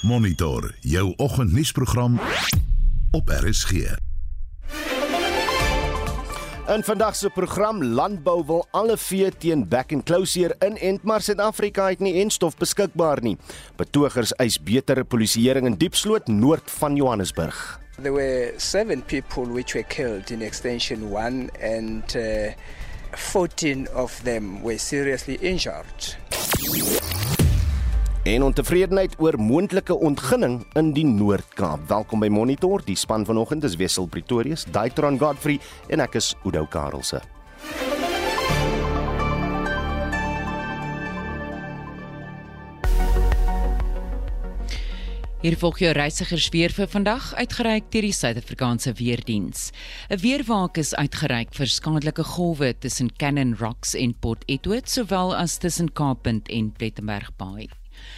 Monitor jou oggendnuusprogram op RSG. In vandag se program Landbou wil alle vee teen back and closure inent, maar Suid-Afrika het nie enstof beskikbaar nie. Betogers eis betere polisieering in Diepsloot noord van Johannesburg. There were seven people which were killed in Extension 1 and uh, 14 of them were seriously injured. En ontevredenheid oor moontlike ontginning in die Noord-Kaap. Welkom by Monitor. Die span vanoggend is Wessel Pretorius, Daitron Godfrey en ek is Udo Karelse. Hier volg jou reisigersweer vir vandag uitgereik deur die Suid-Afrikaanse Weerdiens. 'n Weerwaak is uitgereik vir skadelike golwe tussen Cannon Rocks en Port Edward sowel as tussen Kaappunt en Plettenberg Bay.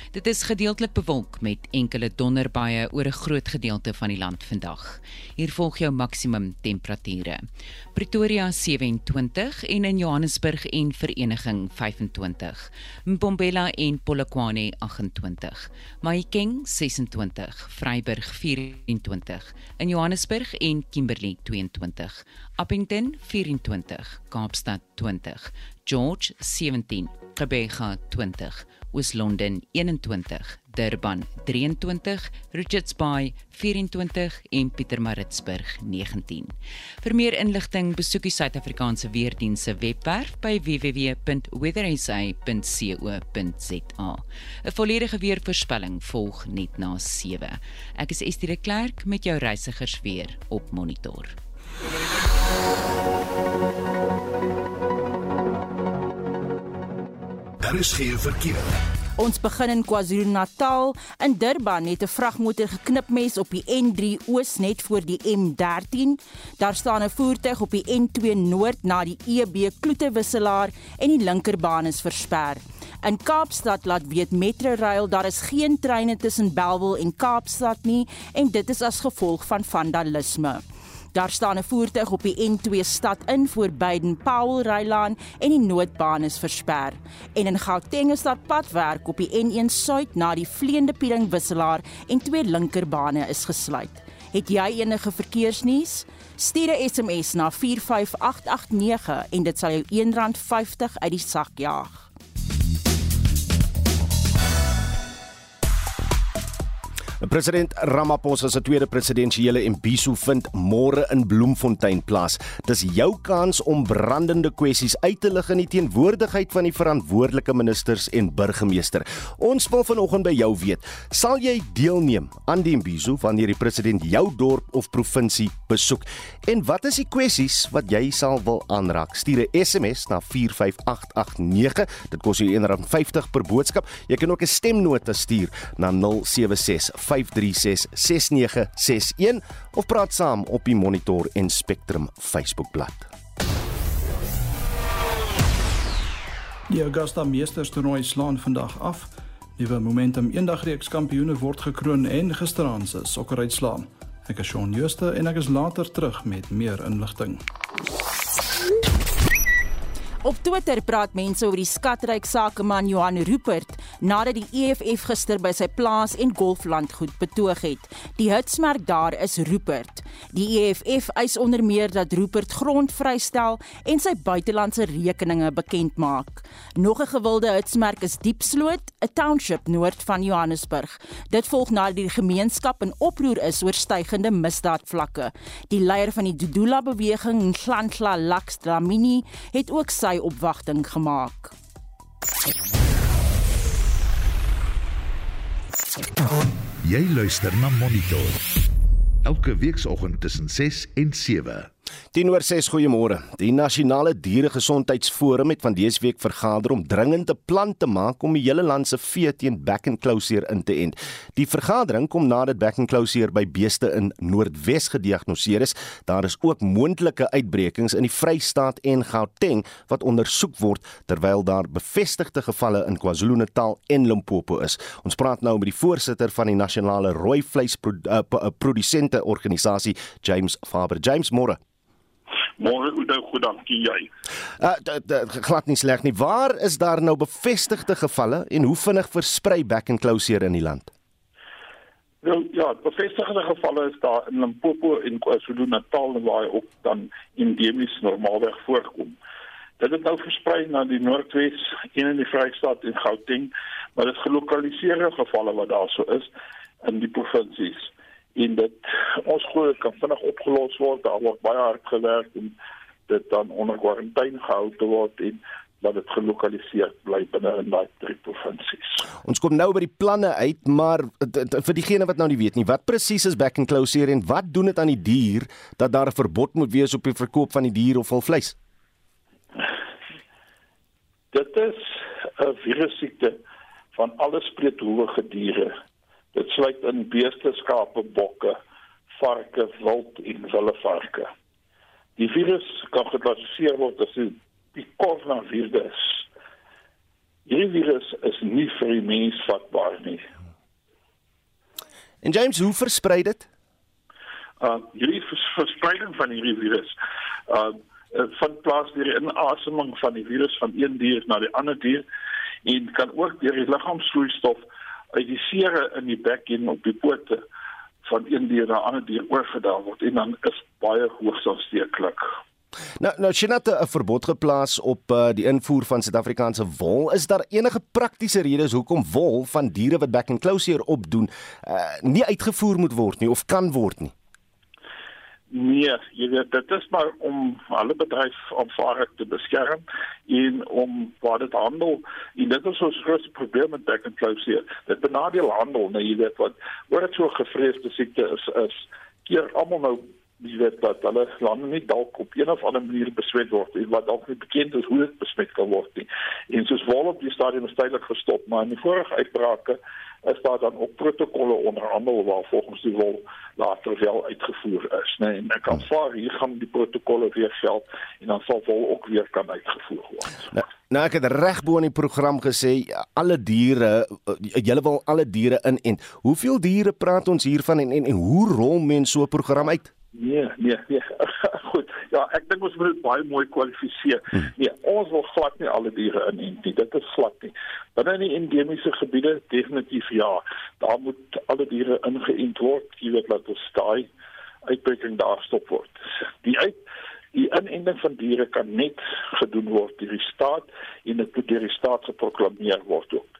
Dit is gedeeltelik bewolk met enkele donderbuie oor 'n groot gedeelte van die land vandag. Hier volg jou maksimum temperature. Pretoria 27 en in Johannesburg en Vereniging 25. Mbombela en Polokwane 28. Mahikeng 26, Vryburg 24, in Johannesburg en Kimberley 22. Appington 24, Kaapstad 20, George 17, Gqeberha 20. Oos-London 21, Durban 23, Richards Bay 24 en Pietermaritzburg 19. Vir meer inligting besoek die Suid-Afrikaanse Weerdienste se webwerf by www.weathersa.co.za. 'n Volledige weervoorspelling volg net na 7. Ek is Estie de Klerk met jou reisigersweer op monitor. Daar is geen verkeer. Ons begin in KwaZulu-Natal. In Durban het 'n vragmotor geknipmes op die N3 Oos net voor die M13. Daar staan 'n voertuig op die N2 Noord na die EB Kloetewisselaar en die linkerbaan is versper. In Kaapstad laat weet Metrorail daar is geen treine tussen Bellville en Kaapstad nie en dit is as gevolg van vandalisme. Daar staan 'n voertuig op die N2 stad in voor Baden Powell Rylaan en die noodbaan is versper. En in Gauteng is daar padwerk op die N1 suid na die Vleende Piering wisselaar en twee linkerbane is gesluit. Het jy enige verkeersnuus? Stuur 'n SMS na 45889 en dit sal jou R1.50 uit die sak jaag. President Ramaphosa se tweede presidensiële imbiso vind môre in Bloemfontein plaas. Dis jou kans om brandende kwessies uit te lig in die teenwoordigheid van die verantwoordelike ministers en burgemeester. Ons wil vanoggend by jou weet, sal jy deelneem aan die imbiso wanneer die president jou dorp of provinsie besoek? En wat is die kwessies wat jy sal wil aanraak? Stuur 'n SMS na 45889. Dit kos jou R1.50 per boodskap. Jy kan ook 'n stemnota stuur na 076 5366961 of praat saam op die Monitor en Spectrum Facebookblad. Die Augusta Meesters toernooi slaan vandag af. Nuwe Momentum eendagreeks kampioene word gekroon en gisteraand se sokkeruitslae. Ek is Shaun Jooste en ek is later terug met meer inligting. Op Twitter praat mense oor die skatryk sakeman Johan Rupert nadat die EFF gister by sy plaas en golflandgoed betoog het. Die hitsmerk daar is Rupert. Die EFF eis onder meer dat Rupert grond vrystel en sy buitelandse rekeninge bekend maak. Nog 'n gewilde hitsmerk is Diepsloot, 'n township noord van Johannesburg. Dit volg nadat die gemeenskap in oproer is oor stygende misdaadvlakke. Die leier van die Dudula beweging, Nhlanhla Lux Dlamini, het ook sy opwagting gemaak. Jy luister na Monitor. Elke weekoggend tussen 6 en 7. 10 oor 6 goeiemôre. Die Nasionale Dieregesondheidsforum het van dese week vergader om dringend 'n plan te maak om die hele land se vee teen back and closure in te ent. Die vergadering kom nadat back and closure by beeste in Noordwes gediagnoseer is. Daar is ook moontlike uitbrekings in die Vrystaat en Gauteng wat ondersoek word terwyl daar bevestigde gevalle in KwaZulu-Natal en Limpopo is. Ons praat nou met die voorsitter van die Nasionale Rooi Vleis Produsente Organisasie, James Faber. James Moore. Môre Oudo, goed dankie jy. Uh glad nie sleg nie. Waar is daar nou bevestigde gevalle en hoe vinnig versprei back and closure in die land? Wel ja, bevestigde gevalle is daar in Limpopo en KwaZulu-Natal waar hy ook dan endemies normaalweg voorkom. Dit het nou versprei na die Noordwes, een in die Vrystaat en Gauteng, maar dit gelokaliseerde gevalle wat daar so is in die provinsies. En dit ons glo kan vinnig opgelos word, daar word baie hard gewerk en dit dan onder kwarantyne gehou te word en dat dit gelokaliseer bly binne in daai drie provinsies. Ons kom nou by die planne uit, maar vir diegene wat nou nie weet nie, wat presies is back and closure en wat doen dit aan die dier dat daar 'n verbod moet wees op die verkoop van die dier of hul vleis? Dit is 'n virussiekte van alle spreekhoewige diere. Dit sluit in beeste, skape, bokke, varke, wild en wilde varke. Die virus kan geklassifiseer word as 'n die coronavirus. Hierdie virus is nie vir die mens vatbaar nie. En James, hoe versprei dit? Uh hierdie verspreiding van hierdie virus uh van plaas deur die inaseming van die virus van een dier na die ander dier en kan ook deur die liggaamsvloeistof uit die sere in die bek en op die pote van een dier na 'n ander dier oorgedra word en dan is baie hoogs aansteeklik. Nou nou Chinate 'n verbod geplaas op uh, die invoer van Suid-Afrikaanse wol. Is daar enige praktiese redes hoekom wol van diere wat back and closure opdoen uh, nie uitgevoer moet word nie of kan word nie? Nee, jy weet dit is maar om alle bedryf aanvaardig te beskerm en om waar dit handel en dit is ons grootste probleem met back and closure. Dit benadeel handel, nee, jy weet wat word dit so gevreesde siekte is is keer almal nou jy weet dat hulle lande nie dalk op een of ander manier besmet word en wat dalk nie bekend is hoe dit besmet kan word nie. En soos wol op die stadium is tydelik gestop, maar in die vorige uitbrake is daar dan ook protokolle onderhandel waar volgens die wol later wel uitgevoer is, né? Nee, en ek kan vaar hier gaan die protokolle weer geld en dan sal wol ook weer kan uitgevoer word. Nou, nou ek het regbo in die program gesê alle diere julle wil alle diere in en hoeveel diere praat ons hiervan en en, en hoe rol mens so 'n program uit? Nee, nee, nee. Goed. Ja, ek dink ons moet dit baie mooi kwalifiseer. Hmm. Nee, ons wil glad nie alle diere inent nie. Dit is glad nie. Binne in die endemiese gebiede definitief ja. Daar moet alle diere ingeënt word. Jy weet dat ons daai uitbreking daar stop word. Die uit die inenting van diere kan net gedoen word deur die staat en dit moet deur die staat geproklaameer word ook.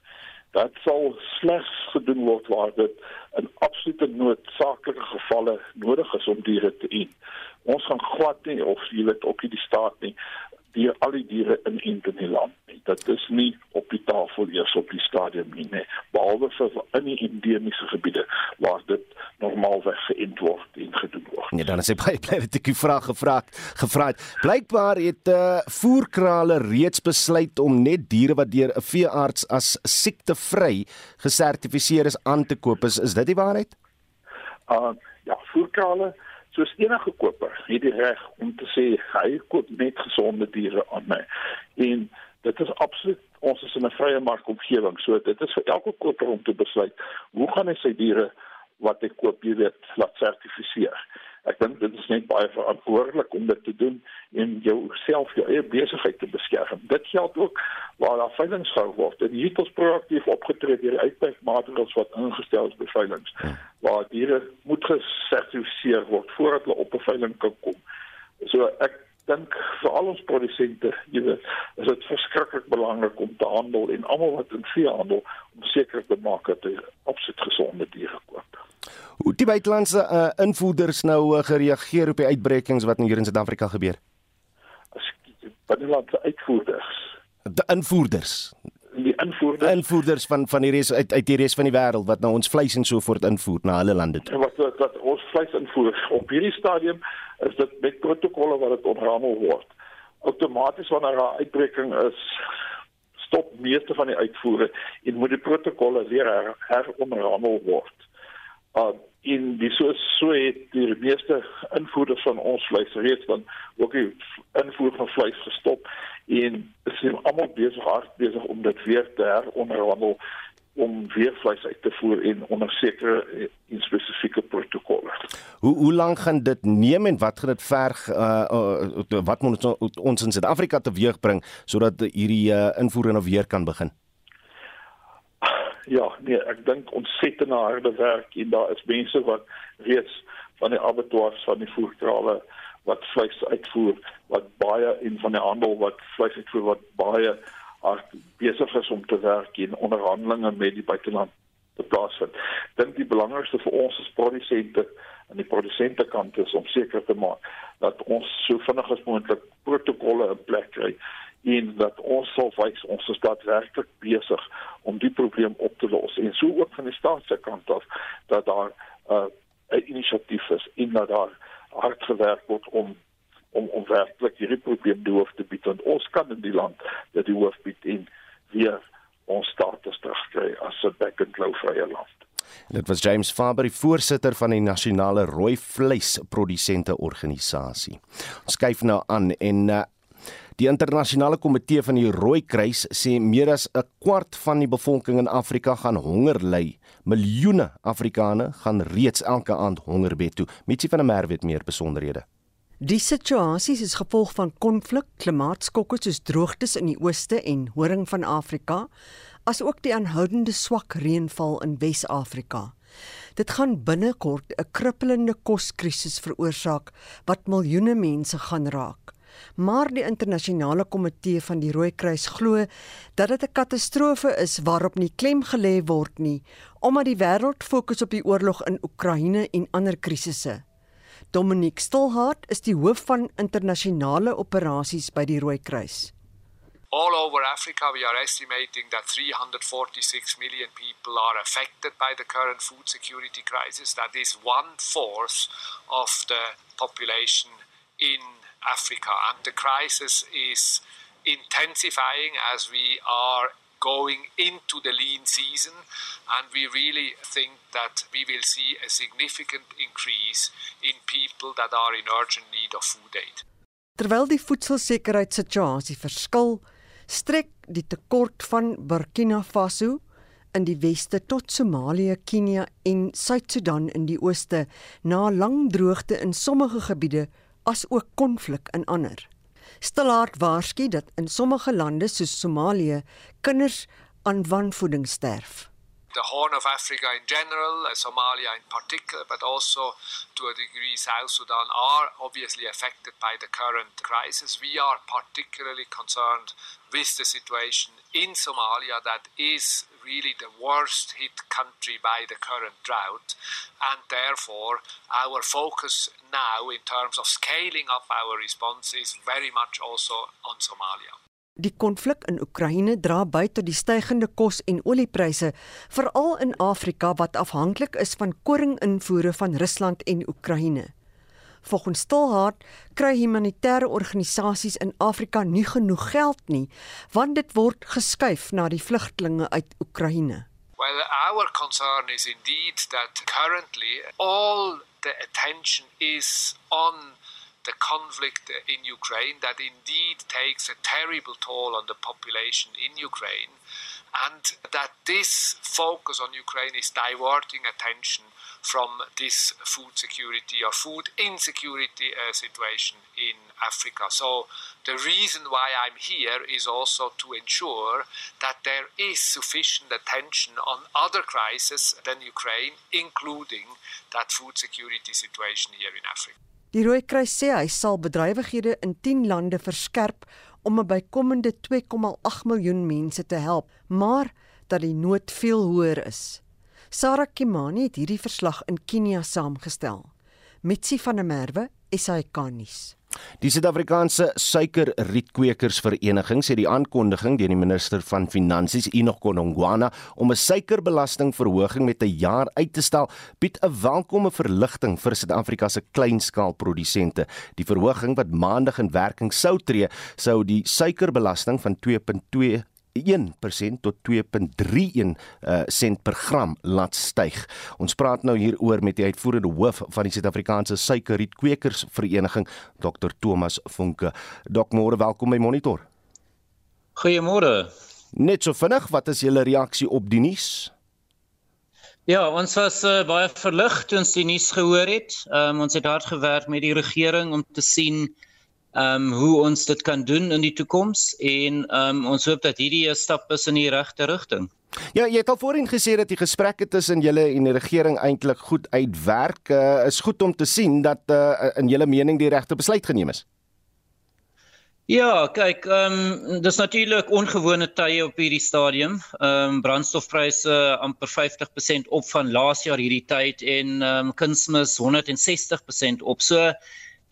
Dat sal slegs gedoen word waar dit in absolute noodsaaklike gevalle nodig is om diere te eet. Ons gaan glad nie of jy weet ook nie die staat nie die al die diere in in die land nie. Dit is nie op die tafel eers op die stadium nie, nee. behalwe vir in die endemiese gebiede waar dit normaalweg geïnt word en gedoen word. Nee, dan is baie bly dat ek die vraag gevra gevra het. Blykbaar het uh, voerkrale reeds besluit om net diere wat deur 'n veearts as siektevry gesertifiseer is aan te koop. Is, is dit die waarheid? Uh ja, voerkrale soos enige koper het die reg om te sê hy koop net gesonde diere aan my. En dit is absoluut ons is in 'n vrye markomgewing. So dit is vir elke koper om te besluit hoe gaan hy sy diere wat hy koop, jy weet, laat sertifiseer. Ek dink dit is net baie verantwoordelik om dit te doen en jouself jou eie besigheid te beskerm. Dit geld ook waar daar veiling gehou word. En hier het ons proaktief opgetree deur die uitperkmaatreëls wat ingestel is by veilings. Ja. Waar diere moet gesertifiseer word voordat hulle op 'n veiling kan kom. So ek dink vir al ons produsente, jy weet, is dit verskriklik belangrik om te handel en almal wat in veehandel om seker te maak dat hulle absoluut gesonde diere koop. Hoe die buitelandse uh, invoerders nou uh, gereageer op die uitbrekings wat nou hier in Suid-Afrika gebeur? As buitelandse uitvoerders, die invoerders, die invoerders, invoerders van van die res uit uit die res van die wêreld wat nou ons vleis en so voort invoer na hulle lande toe. Wat wat, wat ons vleis invoer op hierdie stadium is dit met protokolle wat dit onderhandel word. Outomaties wanneer daar uitbreking is, stop meeste van die uitvoere en moet die protokolle weer her, heronderhandel word. Uh in die so so het die meeste invoerders van ons vleis reeds dan ook die invoer van vleis gestop en is almal besig hard besig om dit weer te heronderhandel om weer vleis uit te voer en onder sekere en eh, spesifieke protokolle. Hoe hoe lank gaan dit neem en wat gaan dit verg uh, uh wat moet ons in Suid-Afrika teweeg bring sodat hierdie uh, invoer nou weer kan begin? Ja, nee, ek dink ontsettende harde werk en daar is mense wat reeds van die abattoirs van die voerkrale wat vleis uitvoer wat baie en van die handel wat vleis uitvoer wat baie hard besig is om te werk in onderhandelinge met die buiteland te plaasvind. Dink die belangrikste vir ons as produsente aan die produsente kant is om seker te maak dat ons so vinnig as moontlik protokolle in plek kry en dat ons sal wys ons is daadwerklik besig om die probleem op te los en so ook van die staatse kant af dat daar uh, 'n inisiatief is en dat daar hard gewerk word om om om werklik hierdie probleem die hoof te bied want ons kan in die land dat die hoof bied en weer ons status terugkry as 'n back and low vrye land. Dit was James Faber, die voorsitter van die nasionale rooi vleis produsente organisasie. Ons kyk nou aan en uh, Die internasionale komitee van die Rooi Kruis sê meer as 'n kwart van die bevolking in Afrika gaan honger ly. Miljoene Afrikaners gaan reeds elke aand hongerbed toe. Mitsi van der Merwe het meer besonderhede. Die situasie is gevolg van konflik, klimaatskokke soos droogtes in die ooste en horing van Afrika, asook die aanhoudende swak reënval in Wes-Afrika. Dit gaan binnekort 'n krippelende koskrisis veroorsaak wat miljoene mense gaan raak. Maar die internasionale komitee van die Rooikruis glo dat dit 'n katastrofe is waarop nie klem gelê word nie, omdat die wêreld fokus op die oorlog in Oekraïne en ander krisisse. Dominique Stilhart is die hoof van internasionale operasies by die Rooi Kruis. All over Africa, we are estimating that 346 million people are affected by the current food security crisis. That is one fourth of the population in Africa. And the crisis is intensifying as we are going into the lean season and we really think that we will see a significant increase in people that are in urgent need of food aid. Terwyl die voedselsekerheidssituasie verskil, strek die tekort van Burkina Faso in die weste tot Somalië, Kenia en Suid-Sudan in die ooste na lang droogte in sommige gebiede as ook konflik in ander. Stillaard waarsku dat in sommige lande soos Somalië kinders aan wanvoeding sterf. The Horn of Africa in general, uh, Somalia in particular, but also to a degree South Sudan are obviously affected by the current crisis. We are particularly concerned with the situation in Somalia that is really the worst hit country by the current drought. And therefore, our focus now in terms of scaling up our response is very much also on Somalia. Die konflik in Oekraïne dra by tot die stygende kos- en oliepryse, veral in Afrika wat afhanklik is van koringinvoere van Rusland en Oekraïne. Volgens Stilhart kry humanitêre organisasies in Afrika nie genoeg geld nie, want dit word geskuif na die vlugtelinge uit Oekraïne. Well, our concern is indeed that currently all the attention is on the conflict in Ukraine that indeed takes a terrible toll on the population in Ukraine and that this focus on Ukraine is diverting attention from this food security or food insecurity uh, situation in Africa. So the reason why I'm here is also to ensure that there is sufficient attention on other crises than Ukraine, including that food security situation here in Africa. Die Rooikruis sê hy sal bedrywighede in 10 lande verskerp om 'n bykomende 2,8 miljoen mense te help, maar dat die nood veel hoër is. Sarah Kimani het hierdie verslag in Kenia saamgestel. Mitsi van der Merwe, SAK-nuus. Die Suid-Afrikaanse Suikerrietkwekersvereniging sê die aankondiging deur die minister van Finansies Enoch Godongwana om 'n suikerbelastingverhoging met 'n jaar uit te stel, bied 'n welkome verligting vir Suid-Afrika se kleinskaalprodusente. Die verhoging wat maandag in werking sou tree, sou die suikerbelasting van 2.2 1% tot 2.31 uh, sent per gram laat styg. Ons praat nou hieroor met die uitvoerende hoof van die Suid-Afrikaanse Suikerrietkwekersvereniging, Dr Thomas Funke. Dok môre welkom by Monitor. Goeiemôre. Net so vinnig, wat is julle reaksie op die nuus? Ja, ons was uh, baie verlig toe ons die nuus gehoor het. Um, ons het hard gewerk met die regering om te sien ehm um, hoe ons dit kan doen in die toekoms en ehm um, ons hoop dat hierdie 'n stap is in die regte rigting. Ja, jy het al voorheen gesê dat die gesprekke tussen julle en die regering eintlik goed uitwerk. Uh, is goed om te sien dat uh, in julle mening die regte besluit geneem is. Ja, kyk, ehm um, dis natuurlik ongewone tye op hierdie stadium. Ehm um, brandstofpryse amper 50% op van laas jaar hierdie tyd en ehm um, kunsmis 160% op. So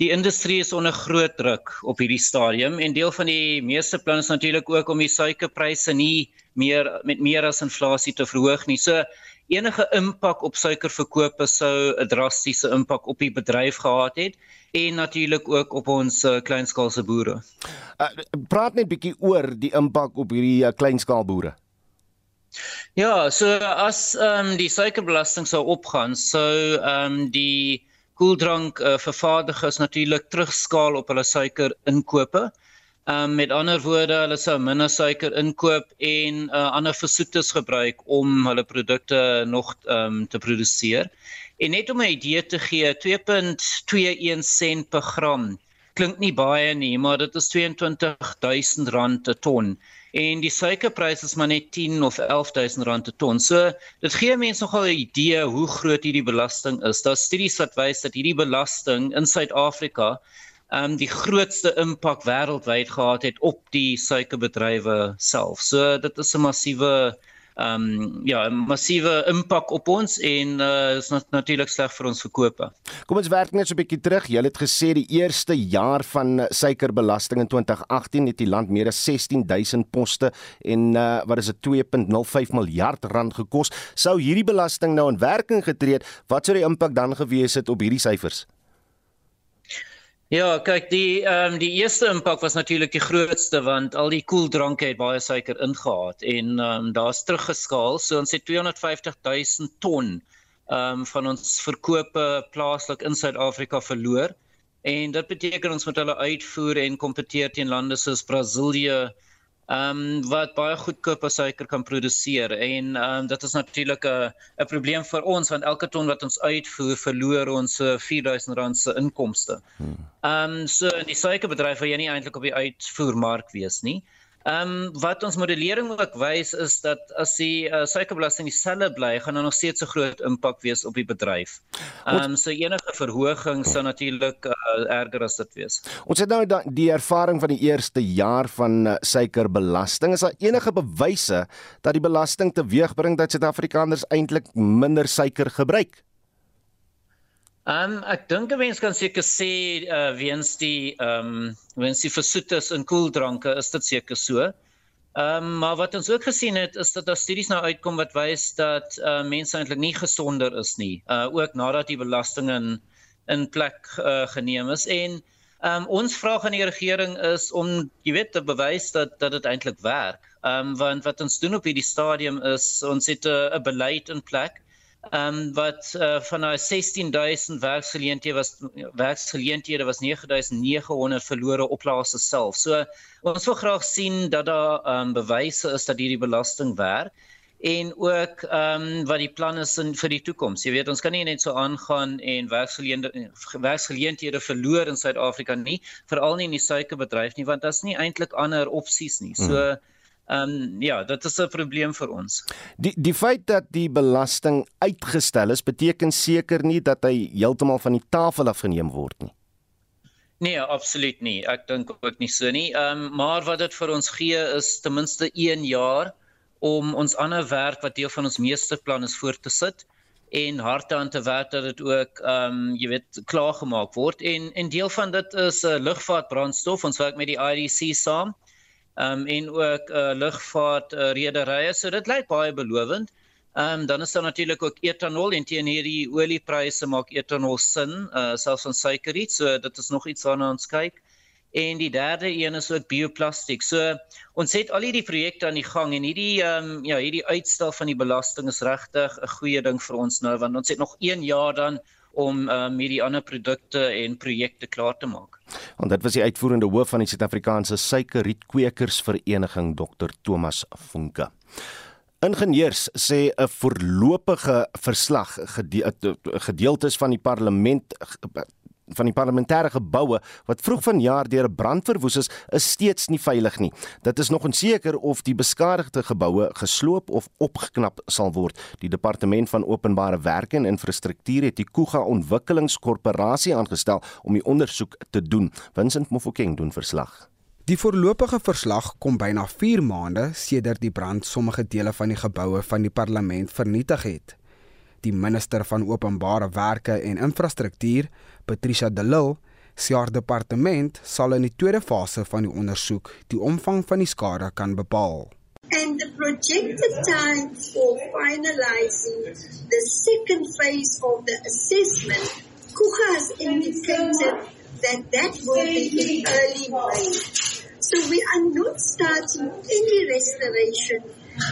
die industrie is onder groot druk op hierdie stadium en deel van die meeste planne is natuurlik ook om die suikerpryse nie meer met meer as inflasie te verhoog nie. So enige impak op suikerverkope sou 'n drastiese impak op die bedryf gehad het en natuurlik ook op ons uh, kleinskaalse boere. Uh, praat net bietjie oor die impak op hierdie uh, kleinskaalboere. Ja, so as ehm um, die suikerbelasting sou opgaan, sou ehm um, die koeldrank uh, vervaardigers natuurlik terugskaal op hulle suikerinkope. Ehm um, met ander woorde, hulle sou minder suiker inkoop en uh, ander versoeters gebruik om hulle produkte nog ehm um, te produseer. En net om 'n idee te gee, 2.21 sent per gram klink nie baie nie, maar dit is 22000 rand per ton. En die suikerprys is maar net 10 of 11000 rand per ton. So dit gee mense nogal 'n idee hoe groot hierdie belasting is. Daar's studies wat wys dat hierdie belasting in Suid-Afrika um die grootste impak wêreldwyd gehad het op die suikerbedrywe self. So dit is 'n massiewe ehm um, ja, 'n massiewe impak op ons en uh is natuurlik sleg vir ons verkope. Kom ons werk net so 'n bietjie terug. Jy het gesê die eerste jaar van suikerbelasting in 2018 het die land meer as 16000 poste en uh wat is dit 2.05 miljard rand gekos. Sou hierdie belasting nou in werking getree het, wat sou die impak dan gewees het op hierdie syfers? Ja, kyk, die ehm um, die eerste impak was natuurlik die grootste want al die koeldranke het baie suiker ingehaat en ehm um, daar's teruggeskaal. So ons het 250 000 ton ehm um, van ons verkope plaaslik in Suid-Afrika verloor. En dit beteken ons moet hulle uitvoer en kompeteer teen lande soos Brasilië, ehm um, wat baie goedkoop suiker kan produseer en ehm um, dit is natuurlik 'n 'n probleem vir ons want elke ton wat ons uitvoer verloor ons 4000 rand se inkomste. Hmm. Ehm um, so in die suikerbedryf wil jy nie eintlik op die uitvoermark wees nie. Ehm um, wat ons modellering ook wys is dat as die uh, suikerbelasting dieselfde bly, gaan daar nog steeds 'n groot impak wees op die bedryf. Ehm um, so enige verhoging sou natuurlik uh, erger as dit wees. Ons het nou die ervaring van die eerste jaar van uh, suikerbelasting. Is daar enige bewyse dat die belasting teweegbring dat Suid-Afrikaners eintlik minder suiker gebruik? Ehm um, ek dink 'n mens kan seker sê uh weens die ehm um, weens die versoeters in koeldranke is dit seker so. Ehm um, maar wat ons ook gesien het is dat daar studies nou uitkom wat wys dat uh mense eintlik nie gesonder is nie. Uh ook nadat die belasting in in plek uh geneem is en ehm um, ons vraag aan die regering is om jy weet te bewys dat dat dit eintlik werk. Ehm um, want wat ons doen op hierdie stadium is ons het 'n beleid in plek ehm um, wat uh, van daai 16000 werksgeleenthede was werksgeleenthede was 9900 verlore op plase self. So ons wil graag sien dat daar ehm um, bewyse is dat hierdie belasting werk en ook ehm um, wat die planne is in, vir die toekoms. Jy weet ons kan nie net so aangaan en werksgeleenthede werksgeleenthede verloor in Suid-Afrika nie, veral nie in die suikerbedryf nie want daar's nie eintlik ander opsies nie. So hmm. Ehm um, ja, dit is 'n probleem vir ons. Die die feit dat die belasting uitgestel is, beteken seker nie dat hy heeltemal van die tafel af geneem word nie. Nee, absoluut nie. Ek dink ook nie so nie. Ehm um, maar wat dit vir ons gee is ten minste 1 jaar om ons ander werk wat deel van ons meesterplan is voor te sit en hard aan te werk dat dit ook ehm um, jy weet klaar gemaak word en en deel van dit is 'n uh, lugvaartbrandstof. Ons werk met die IDC saam um, en ook uh, lugvaart uh, rederye. So dit lyk baie belovend. Ehm um, dan is daar natuurlik ook etanol en teen hierdie oliepryse maak etanol sin, uh, selfs van suikerriet. So dit is nog iets waarna ons kyk. En die derde een is ook bioplastiek. So ons het al hierdie projekte aan die gang en hierdie ehm um, ja, hierdie uitstel van die belasting is regtig 'n goeie ding vir ons nou want ons het nog 1 jaar dan om um, hierdie ander produkte en projekte klaar te maak. Want dit was die uitvoerende hoof van die Suid-Afrikaanse Suikerrietkwekersvereniging Dr Thomas Funke. Ingenieurs sê 'n voorlopige verslag gedeeltes van die parlement van die parlementêre geboue wat vroeg vanjaar deur 'n brand verwoes is, is steeds nie veilig nie. Dit is nog onseker of die beskadigde geboue gesloop of opgeknap sal word. Die departement van openbare werke en infrastruktuur het die Kuga Ontwikkelingskorporasie aangestel om die ondersoek te doen. Vincent Mofokeng doen verslag. Die voorlopige verslag kom byna 4 maande sedert die brand sommige dele van die geboue van die parlement vernietig het. Die minister van Openbare Werke en Infrastruktuur, Patricia de Lille, sê haar departement sal in die tweede fase van die ondersoek die omvang van die skade kan bepaal. And the projected time for finalizing the second phase of the assessment, Kuka has indicated that that will be in early May. So we are not starting any restoration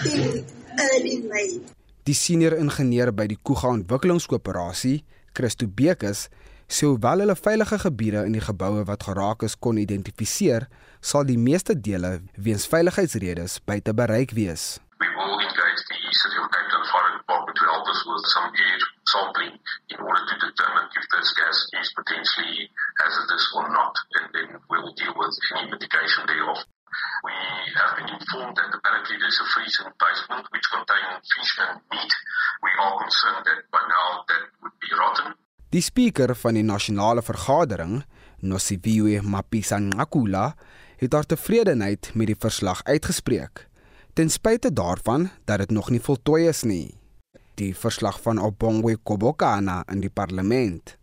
in early May. Die senior ingenieur by die Kuga Ontwikkelingskoöperasie, Christo Bekes, sê hoewel hulle veilige gebiede in die geboue wat geraak is kon identifiseer, sal die meeste dele weens veiligheidsredes buite bereik wees. We will engage the City of Cape Town Fire Department to help us with some air sampling in order to determine if this gas is potentially hazardous or not, and then we will deal with any mitigation thereof. We have been informed that apparently there's a freezer in basement which contains fish and meat. We are concerned that by now that would be rotten. Die spreker van die nasionale vergadering, Nosiviwe Mapisa-Nqakula, het haar tevredenheid met die verslag uitgespreek, ten spyte daarvan dat dit nog nie voltooi is nie. Die verslag van Obongwe Kobokana in die parlement.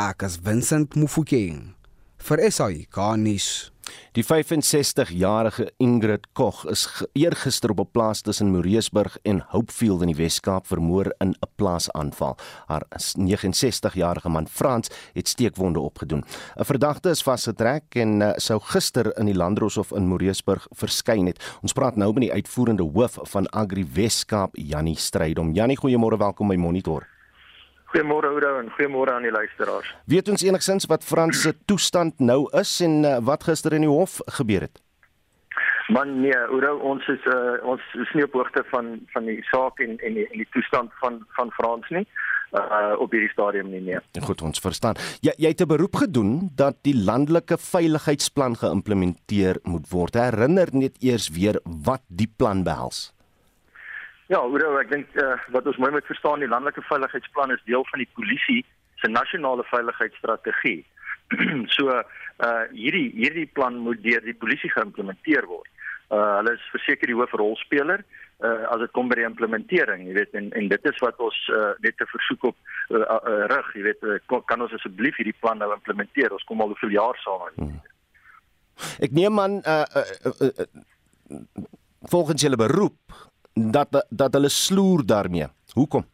Akas Vincent Mufokeng vir SAI Garnis. Die 65-jarige Ingrid Koch is eergister op 'n plaas tussen Moreesburg en Hopefield in die Wes-Kaap vermoor in 'n plaasaanval. Haar 69-jarige man Frans het steekwonde opgedoen. 'n Verdagte is vasgetrek en uh, sou gister in die Landdroshof in Moreesburg verskyn het. Ons praat nou met die uitvoerende hoof van Agri Wes-Kaap, Jannie Strydom. Jannie, goeiemôre, welkom by Monitor. Goeiemôre Oudo en goeiemôre aan die luisteraars. Weet ons enigsins wat Frans se toestand nou is en uh, wat gister in die hof gebeur het? Man nee, Oudo, ons is uh, ons is nie op hoogte van van die saak en en die, en die toestand van van Frans nie. Uh, op hierdie stadium nie meer. Goed, ons verstaan. Jy jy het 'n beroep gedoen dat die landelike veiligheidsplan geïmplementeer moet word. Herinner net eers weer wat die plan behels. Ja, Oudo, ek dink uh, wat ons mooi moet verstaan, die landelike veiligheidsplan is deel van die polisie se nasionale veiligheidsstrategie. so uh hierdie hierdie plan moet deur die polisie geïmplementeer word. Uh hulle is verseker die hoofrolspeler uh as dit kom by die implementering, jy weet, en en dit is wat ons uh net te versoek op uh, uh rig, jy weet, uh, kan ons asseblief hierdie plan nou implementeer? Ons kom al hoeveel jaar saam aan. Hmm. Ek neem aan uh, uh, uh, uh volgens julle beroep dat dat hulle sloer daarmee. Hoekom?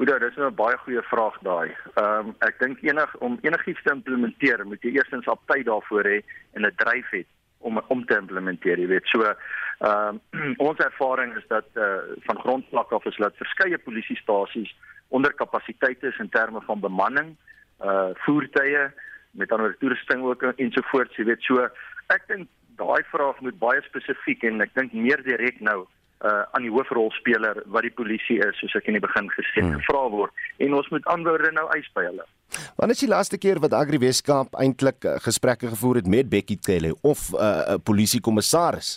Oor dit is nou 'n baie goeie vraag daai. Ehm um, ek dink enig om enigiets te implementeer, moet jy eerstens op tyd daarvoor hê en 'n dryf hê om om te implementeer, jy weet. So ehm um, ons ervaring is dat eh uh, van grondvlak af is dat verskeie polisiestasies onder kapasiteit is in terme van bemanning, eh uh, voertuie met ander toerusting ook ensovoorts, jy weet. So ek dink daai vraag moet baie spesifiek en ek dink meer direk nou uh aan die hoofrolspeler wat die polisie is soos ek in die begin gesê het hmm. gevra word en ons moet antwoorde nou eis by hulle. Wanneer is die laaste keer wat Agri Weskaap eintlik uh, gesprekke gevoer het met Bekkie Cele of 'n uh, uh, polisiekommissaris?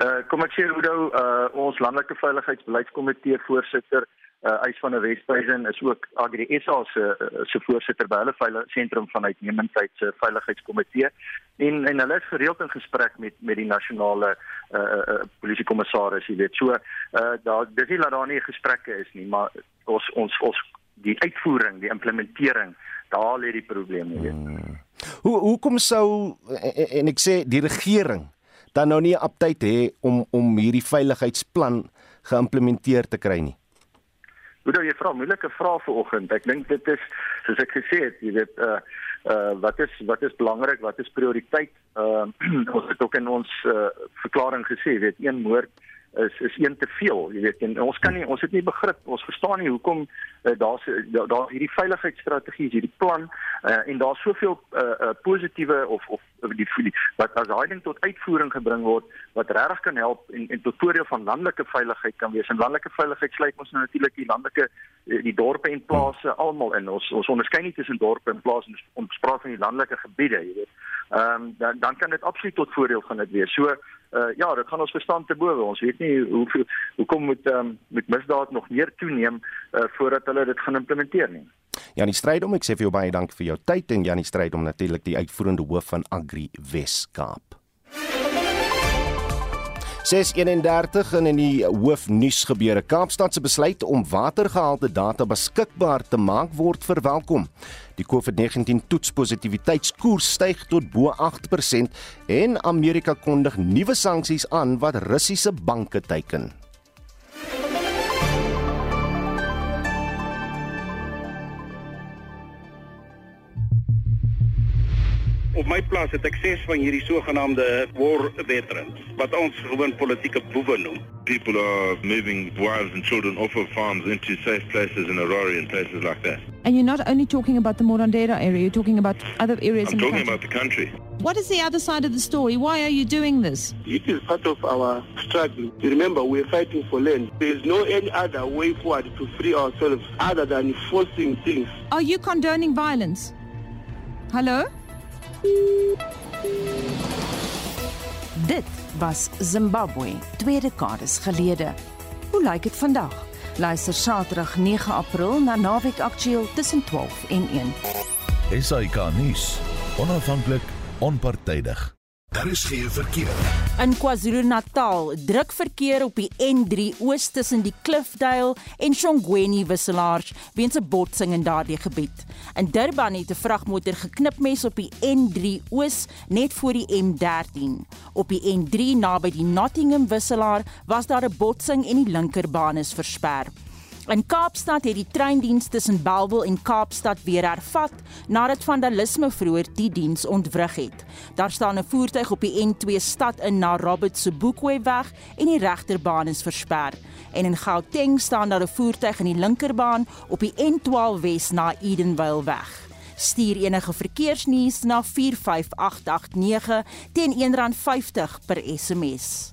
Uh kom ek sê hoe nou uh ons landelike veiligheidsbeleidskomitee voorsitter uh Eis van der Westhuizen is ook Agri SA se se voorsitter by hulle veilig sentrum van uitnemendheid se veiligheidskomitee. En en hulle is gereeld in gesprek met met die nasionale uh, uh polisiekommissaris jy weet. So uh daar dis nie dat daar nie gesprekke is nie maar ons ons ons die uitvoering die implementering daar lê die probleem jy weet. Hmm. hoe hoekom sou en, en ek sê die regering dan nou nie op tyd hê om om hierdie veiligheidsplan geïmplementeer te kry nie Hoe nou jy vra moeilike vrae vanoggend. Ek dink dit is soos ek gesê het, jy weet uh uh wat is wat is belangrik, wat is prioriteit? Uh ons het ook in ons uh verklaring gesê, weet een moord is is een te veel, jy weet en ons kan nie ons het nie begrip, ons verstaan nie hoekom uh, daar's daar's hierdie veiligheidsstrategie, hierdie plan uh, en daar's soveel uh, uh, positiewe of of die die wat as daai ding tot uitvoering gebring word wat regtig kan help en en tot voordeel van landelike veiligheid kan wees. En landelike veiligheid sluit ons nou natuurlik die landelike eh, die dorpe en plase almal in. Ons ons onderskei nie tussen dorpe en plase ons ons praat van die landelike gebiede, jy weet. Ehm um, dan dan kan dit absoluut tot voordeel van dit wees. So uh, ja, dit gaan ons verstand te bowe. Ons weet nie hoe hoekom moet ehm um, met misdaad nog meer toeneem uh, voordat hulle dit gaan implementeer nie. Janie Strydom, ek sê vir jou baie dankie vir jou tyd en Janie Strydom natuurlik die uitvoerende hoof van Agri Weskaap. 631 in die hoofnuus gebeure. Kaapstad se besluit om watergehalte data beskikbaar te maak word verwelkom. Die COVID-19 toetspositiwiteitskoers styg tot bo 8% en Amerika kondig nuwe sanksies aan wat Russiese banke teiken. Op my plaas het ek ses van hierdie sogenaamde war veterans wat ons gewoon politieke boewe noem. People are moving wives and children off of farms into safe places in Aurora and places like that. And you're not only talking about the Morandera area, you're talking about other areas I'm in talking the country. about the country. What is the other side of the story? Why are you doing this? It is part of our struggle. You remember, we're fighting for land. There is no any other way forward to free ourselves other than forcing things. Are you condoning violence? Hello? Dit was Zimbabwe, twee dekades gelede. Hoe lyk dit vandag? Luister Saterdag 9 April na Naweek Aktueel tussen 12 en 1. SAK nuus. Onafhanklik, onpartydig. Daar is geen verkeer. In KwaZulu-Natal druk verkeer op die N3 oos tussen die Klifdale en Shongweni wisselaars weens 'n botsing in daardie gebied. In Durban het 'n vragmotor geknipmes op die N3 oos net voor die M13. Op die N3 naby die Nottingham wisselaar was daar 'n botsing en die linkerbaan is versper. In Kaapstad het die treindiens tussen Bellville en Kaapstad weer hervat nadat vandalisme vroeër die diens ontwrig het. Daar staan 'n voertuig op die N2 stad in na Robert Sobukwe weg en die regterbaan is versper. En in Gauteng staan daar 'n voertuig in die linkerbaan op die N12 Wes na Edenvale weg. Stuur enige verkeersnuus na 45889 teen R1.50 per SMS.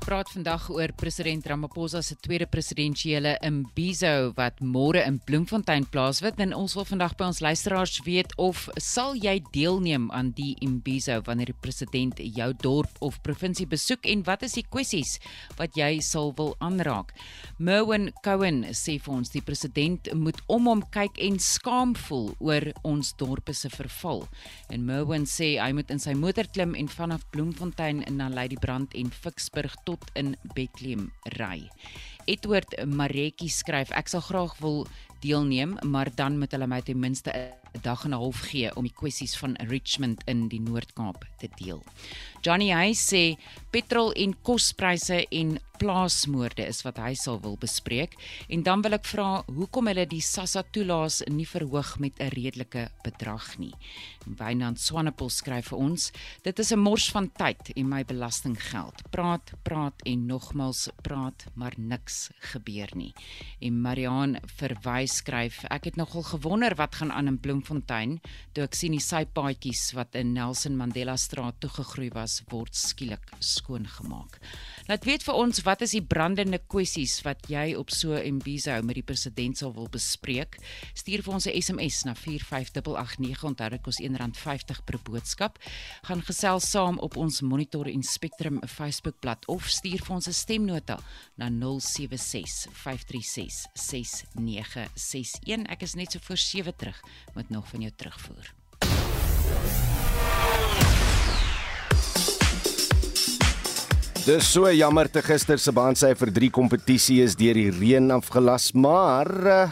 Ons praat vandag oor president Ramaphosa se tweede presidentsiële imbizo wat môre in Bloemfontein plaasvind en ons wil vandag by ons luisteraars weet of sal jy deelneem aan die imbizo wanneer die president jou dorp of provinsie besoek en wat is die kwessies wat jy sal wil aanraak. Merwin Cohen sê vir ons die president moet om hom kyk en skaam voel oor ons dorpe se verval. En Merwin sê hy moet in sy motor klim en vanaf Bloemfontein na Ladybrand en Ficksburg tot in Bethlehem ry. Edward Maretjie skryf ek sal graag wil deelneem, maar dan moet hulle my ten minste 'n dag en 'n half gee om die kwessies van Richmond in die Noord-Kaap te deel. Johnny hy sê petrol en kospryse en plaasmoorde is wat hy sal wil bespreek en dan wil ek vra hoekom hulle die SASSA toelaas nie verhoog met 'n redelike bedrag nie. Wynand Swanepoel skryf vir ons: Dit is 'n mors van tyd en my belastinggeld. Praat, praat en nogmals praat, maar niks gebeur nie. En Mariaan verwys skryf: Ek het nogal gewonder wat gaan aan in Bloemfontein toe ek sien die sypaadjies wat in Nelson Mandela Straat toegegroei was word skielik skoongemaak. Laat weet vir ons wat is die brandende kwessies wat jy op so 'n Mbizo met die president sal wil bespreek. Stuur vir ons 'n SMS na 45889 onthou dit kos R1.50 per boodskap. Gaan gesels saam op ons Monitor en Spectrum Facebookblad of stuur vir ons 'n stemnota na 076 536 6961. Ek is net so voor 7 terug met nog van jou terugvoer. Dis so jammer te gister se baansyfer 3 kompetisie is deur die reën afgelas, maar uh,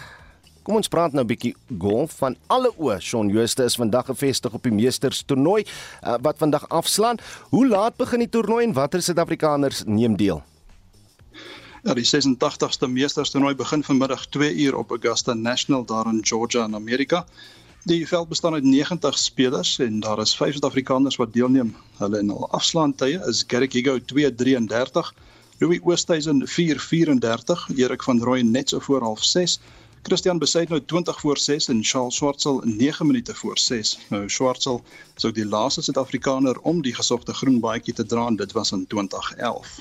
kom ons praat nou 'n bietjie golf van alle oë. Shaun Jooste is vandag gevestig op die Meesters toernooi uh, wat vandag afslaan. Hoe laat begin die toernooi en watter Suid-Afrikaners neem deel? Ja, die 86ste Meesters toernooi begin vanmiddag 2 uur op Augusta National daar in Georgia in Amerika. Die veld bestaan uit 90 spelers en daar is 5 Suid-Afrikaners wat deelneem. Hulle en hul afslaantye is Garrick Higo 2:33, Louis Oosthuizen 4:34, Erik van Rooyen net so voor 06:30. Christian Besuit nou 20 voor 6 en Charles Swartsel 9 minute voor 6. Nou Swartsel is ook die laaste Suid-Afrikaner om die gesogte groen baadjie te dra en dit was in 2011.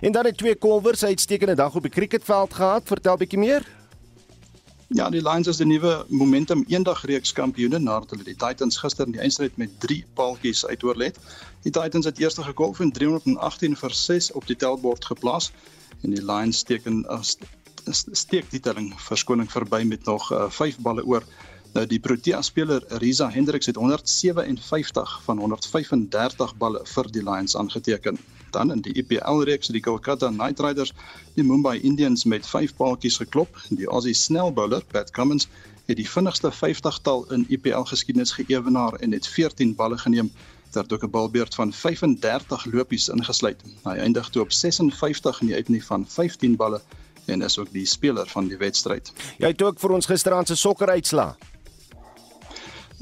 En dan het twee kolwers uitstekende dag op die cricketveld gehad. Vertel bietjie meer. Ja, die Lions is die nuwe Momentum eendag reeks kampioene nadat hulle die Titans gister in die eindstryd met 3 paaltjies uitoorlê het. Die Titans het eerste gekolf en 318 vir 6 op die tellbord geplaas en die Lions teken as steek die telling verskoning verby met nog 5 uh, balle oor. Nou die Protea speler Riza Hendriks het 157 van 135 balle vir die Lions aangeteken. Dan in die IPL reeks het die Kolkata Knight Riders die Mumbai Indians met 5 paaltjies geklop. Die Aussie snelbouler Pat Cummins het die vinnigste 50-tal in IPL geskiedenis geëwenaar en het 14 balle geneem ter ook 'n balbeurt van 35 lopies ingesluit. Hy eindig toe op 56 in die uitnie van 15 balle en is ook die speler van die wedstryd. Jy het ook vir ons gisteraand se sokker uitslaa.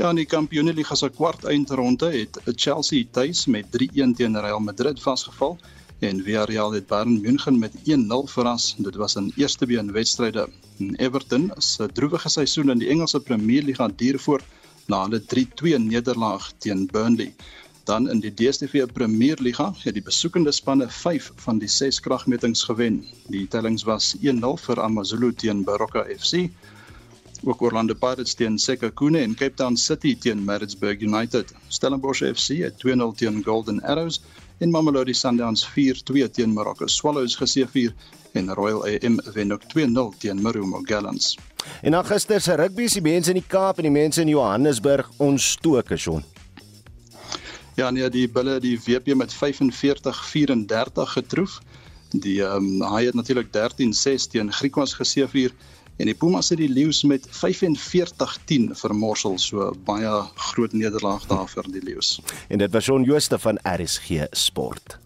Ja, in die Kampioenligga se kwart eindronde het Chelsea tuis met 3-1 teen Real Madrid vasgeval en Villarreal het Bayern München met 1-0 verras. Dit was 'n eerste been wedstryde. Everton se droewige seisoen in die Engelse Premier Liga duur voort na hulle 3-2 nederlaag teen Burnley. Dan in die DStv Premier Liga het die besoekende spanne 5 van die 6 kragmetings gewen. Die tellings was 1-0 vir AmaZulu teen Baroka FC ook Orlando Pirates teen Sekhukhune en Cape Town City teen Maritzburg United. Stellenbosch FC het 2-0 teen Golden Arrows en Mamelodi Sundowns 4-2 teen Marokko Swallows geseëvier en Royal AM wen ook 2-0 teen Marumo Gallants. En dan gister se rugby se mense in die Kaap en die mense in Johannesburg ontstoke son. Ja nee, die bulle die WP met 45-34 getroof. Die ehm um, hy het natuurlik 13-6 teen Griekwas geseëvier en die Pumas het die Leeu's met 45-10 vermorsel so baie groot nederlaag daar vir die Leeu's. En dit was Shaun Jooste van RSG Sport.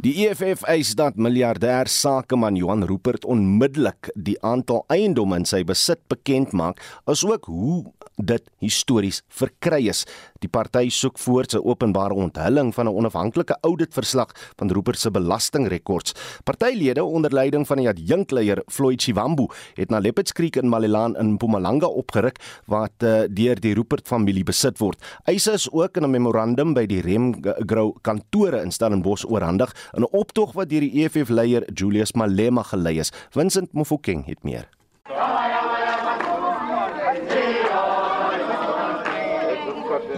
Die EFF eis dat miljardêr sakeman Johan Rupert onmiddellik die aantal eiendomme in sy besit bekend maak, asook hoe dit histories verkry is. Die party soek voort 'n openbare onthulling van 'n onafhanklike auditverslag van Rupert se belastingrekords. Partylede onder leiding van die adjunkleier Floyd Chivambu het na Leopards Creek in Malilan in Mpumalanga opgeruk wat uh, deur die Rupert familie besit word. Eise is ook in 'n memorandum by die Remgrow kantore in Stellenbosch oorhandig in 'n optog wat deur die EFF leier Julius Malema gelei is. Vincent Mofokeng het meer.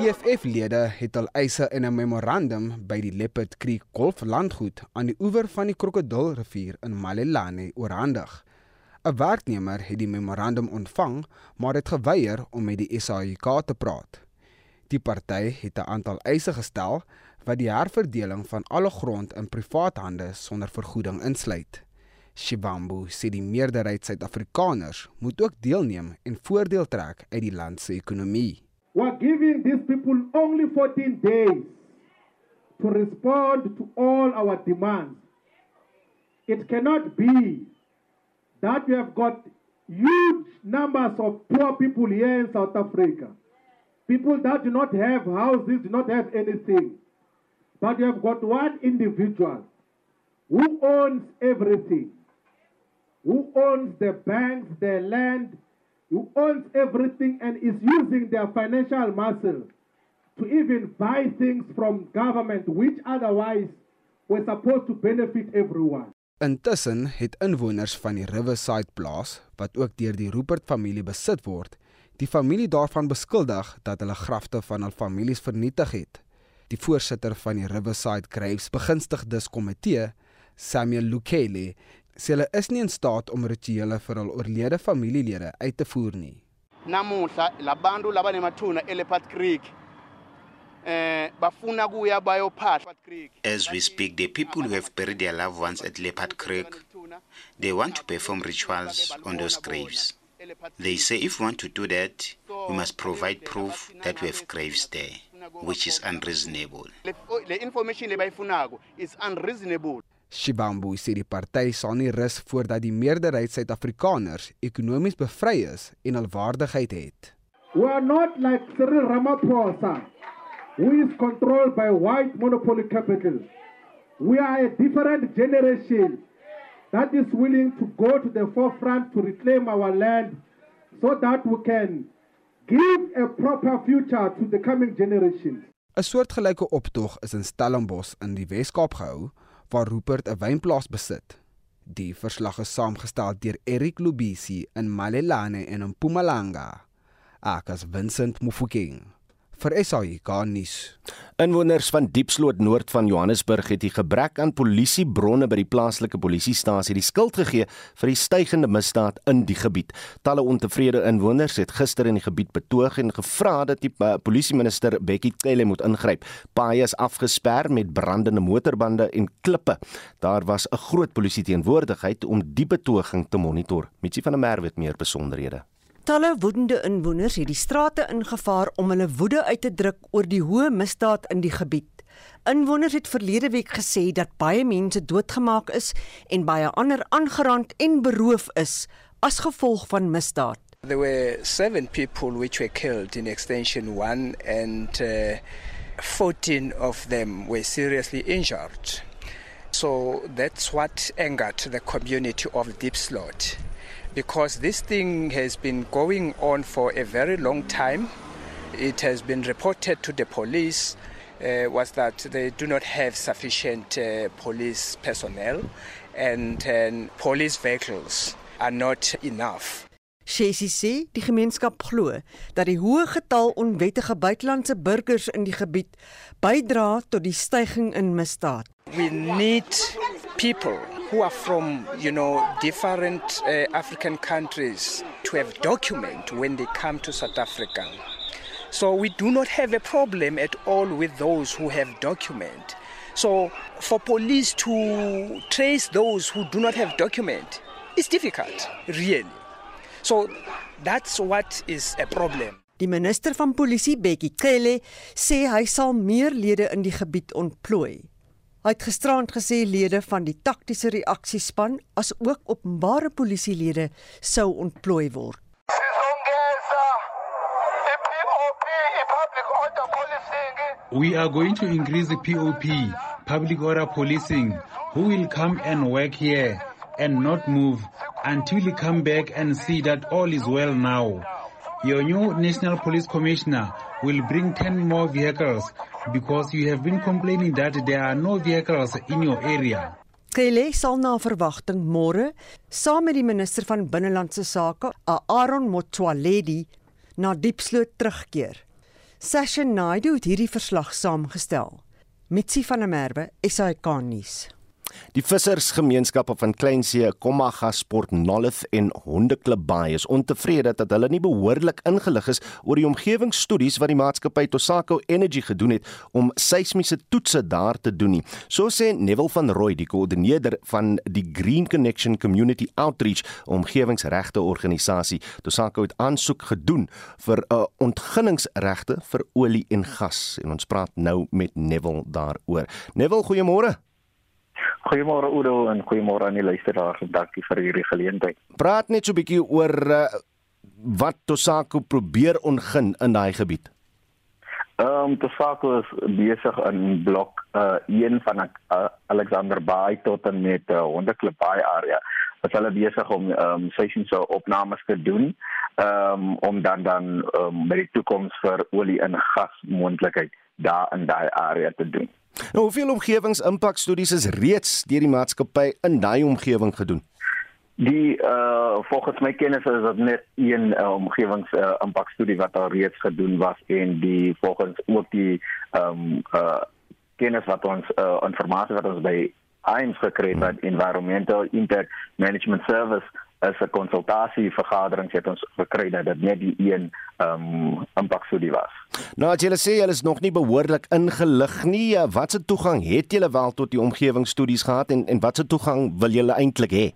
EFF-lede het al eise in 'n memorandum by die Leopard Creek Golflandgoed aan die oewer van die Krokodilrivier in Malelane oorhandig. 'n Werknemer het die memorandum ontvang, maar het geweier om met die SAIK te praat. Die party het 'n aantal eise gestel wat die herverdeling van alle grond in privaat hande sonder vergoeding insluit. Shibambu sê die meerderheid Suid-Afrikaners moet ook deelneem en voordeel trek uit die land se ekonomie. We're giving these people only 14 days to respond to all our demands. It cannot be that we have got huge numbers of poor people here in South Africa. People that do not have houses, do not have anything. But you have got one individual who owns everything, who owns the banks, the land, who owns everything and is using their financial muscle to even buy things from government which otherwise were supposed to benefit everyone. Intussen het inwoners van die Riverside plaas wat ook deur die Rupert familie besit word, die familie daarvan beskuldig dat hulle grafte van hul families vernietig het. Die voorsitter van die Riverside Graves begunstigdes komitee, Samuel Lukele, sê hulle is nie in staat om rituele vir hul oorlede familielede uit te voer nie. Namuhla labantu labanemathuna eLeopard Creek eh Creek As we speak the people who have buried their loved ones at Leopard Creek they want to perform rituals on those graves. They say if we want to do that we must provide proof that we have graves there which is unreasonable. The information is unreasonable. Shibambu sê die party sal nie rus voordat die meerderheid Suid-Afrikaners ekonomies bevry is en hul waardigheid het. We are not like Cyril Ramaphosa who is controlled by white monopoly capital. We are a different generation that is willing to go to the forefront to reclaim our land so that we can give a proper future to the coming generations. 'n Soortgelyke optog is in Stellenbosch in die Wes-Kaap gehou waar Rupert 'n wynplaas besit. Die verslag is saamgestel deur Eric Lubisi in Malelane en in Mpumalanga. Ek as Vincent Mufokeng vir SAIK nuus. Inwoners van Diepsloot noord van Johannesburg het die gebrek aan polisiebronne by die plaaslike polisiestasie die skuld gegee vir die stygende misdaad in die gebied. Talle ontevrede inwoners het gister in die gebied betoog en gevra dat die uh, polisieminister Bekkie Cele moet ingryp. Paaie is afgesper met brandende motorbande en klippe. Daar was 'n groot polisie teenwoordigheid om die betoging te monitor. Mitsi van der Merwe het meer besonderhede. Talle woedende inwoners het die strate ingevaar om hulle woede uit te druk oor die hoë misdaad in die gebied. Inwoners het verlede week gesê dat baie mense doodgemaak is en baie ander aangerand en beroof is as gevolg van misdaad. There were 7 people which were killed in extension 1 and uh, 14 of them were seriously injured. So that's what angered the community of Deep Slot. Because this thing has been going on for a very long time. It has been reported to the police uh, was that they do not have sufficient uh, police personnel and, and police vehicles are not enough. Shesie sê die gemeenskap glo dat die hoë getal onwettige buitelandse burgers in die gebied bydra tot die stygings in misdaad. We need people who are from, you know, different uh, African countries to have document when they come to South Africa. So we do not have a problem at all with those who have document. So for police to trace those who do not have document is difficult, really. So that's what is a problem. Die minister van polisie Bekkie Cele sê hy sal meer lede in die gebied ontplooi. Hy het gisterand gesê lede van die taktiese reaksiespan as ook openbare polisielede sou ontplooi word. We are going to increase the POP, public order policing, who will come and work here and not move until you come back and see that all is well now. Your new National Police Commissioner will bring 10 more vehicles because you have been complaining that there are no vehicles in your area. Kele sal na verwagting môre saam met die minister van binnelandse sake, Aaron Motsoaledi, na Diepsloot terugkeer. Session Naidu het hierdie verslag saamgestel. Mitsi van der Merwe, SAK nuus. Die vissersgemeenskappe van Kleinsee, Komagga, Sport Nolloth en Hondeklub Bay is ontevrede dat hulle nie behoorlik ingelig is oor die omgewingsstudies wat die maatskappy Tosako Energy gedoen het om seismiese toetse daar te doen nie. So sê Neville van Rooi, die koördineerder van die Green Connection Community Outreach omgewingsregte organisasie. Tosako het aansoek gedoen vir 'n uh, ontginningsregte vir olie en gas en ons praat nou met Neville daaroor. Neville, goeiemôre. Goeiemôre Udo en goeiemôre aan die luisteraars. Dankie vir hierdie geleentheid. Praat net so 'n bietjie oor uh, wat Tosako probeer ongin in daai gebied. Ehm um, Tosako is besig in blok uh een van uh, Alexander Bay tot en met uh, Hondeklip Bay area. Wat hulle besig om ehm um, seismiese opnames te doen ehm um, om dan dan um, met die toekoms vir olie en gas moontlikheid daar in daai area te doen. Nou, hoeveel omgewingsimpakstudies is reeds deur die maatskappy in daai omgewing gedoen? Die uh volgens my kennis is dit net een uh, omgewingsimpakstudie uh, wat al reeds gedoen was en die volgens ook die ehm um, uh kennis wat ons uh inligting wat ons by IMS gekry het hmm. Environmental Impact Management Service as 'n konsultasie vergadering het ons gekry dat dit net die een ehm um, impakstudie was. Nou as julle sê julle is nog nie behoorlik ingelig nie, eh, watse toegang het julle wel tot die omgewingsstudies gehad en en watse toegang wil julle eintlik hê?